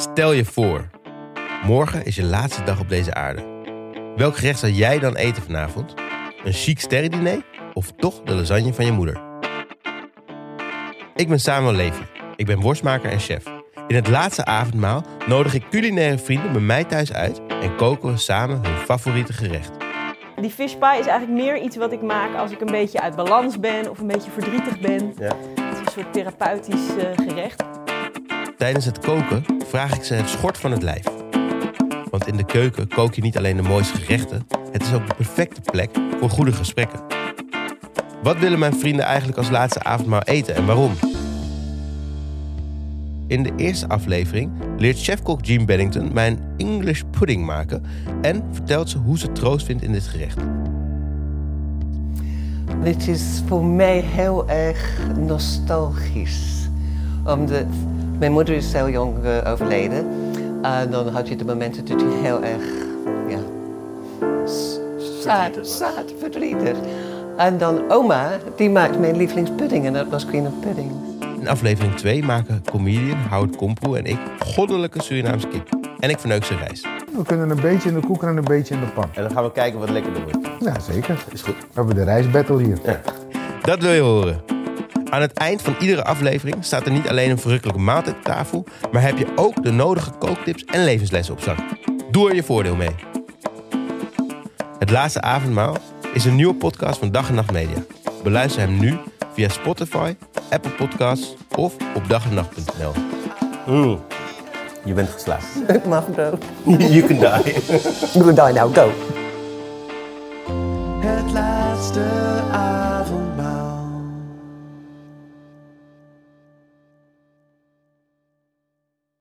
Stel je voor, morgen is je laatste dag op deze aarde. Welk gerecht zou jij dan eten vanavond? Een chic sterrendiner of toch de lasagne van je moeder? Ik ben Samuel Levy. Ik ben worstmaker en chef. In het laatste avondmaal nodig ik culinaire vrienden bij mij thuis uit en koken we samen hun favoriete gerecht. Die fish pie is eigenlijk meer iets wat ik maak als ik een beetje uit balans ben of een beetje verdrietig ben. Ja. Het is een soort therapeutisch eh, gerecht. Tijdens het koken vraag ik ze het schort van het lijf. Want in de keuken kook je niet alleen de mooiste gerechten, het is ook de perfecte plek voor goede gesprekken. Wat willen mijn vrienden eigenlijk als laatste avondmaal eten en waarom? In de eerste aflevering leert chefkok Jean Bennington mij een English pudding maken en vertelt ze hoe ze troost vindt in dit gerecht. Dit is voor mij heel erg nostalgisch. Omdat mijn moeder is heel jong eh, overleden. En dan had je de momenten dat je heel erg, ja, s- sad, sad, verdrietig. En dan oma, die maakt mijn lievelingspudding en dat was Queen of Pudding. In aflevering 2 maken comedian Howard Komproe en ik goddelijke Surinaamse kip. En ik verneuk ze rijst. We kunnen een beetje in de koek en een beetje in de pan. En dan gaan we kijken wat lekkerder wordt. Ja, zeker. Is goed. We hebben de rijstbattle hier. Dat wil je horen. Aan het eind van iedere aflevering staat er niet alleen een verrukkelijke maaltijd op tafel, maar heb je ook de nodige kooktips en levenslessen op zak. Doe er je voordeel mee. Het laatste avondmaal is een nieuwe podcast van Dag en Nacht Media. Beluister hem nu via Spotify, Apple Podcasts of op dagennacht.nl. Mm, je bent geslaagd. Ik mag brood. you can die. You can die now, go. Het laatste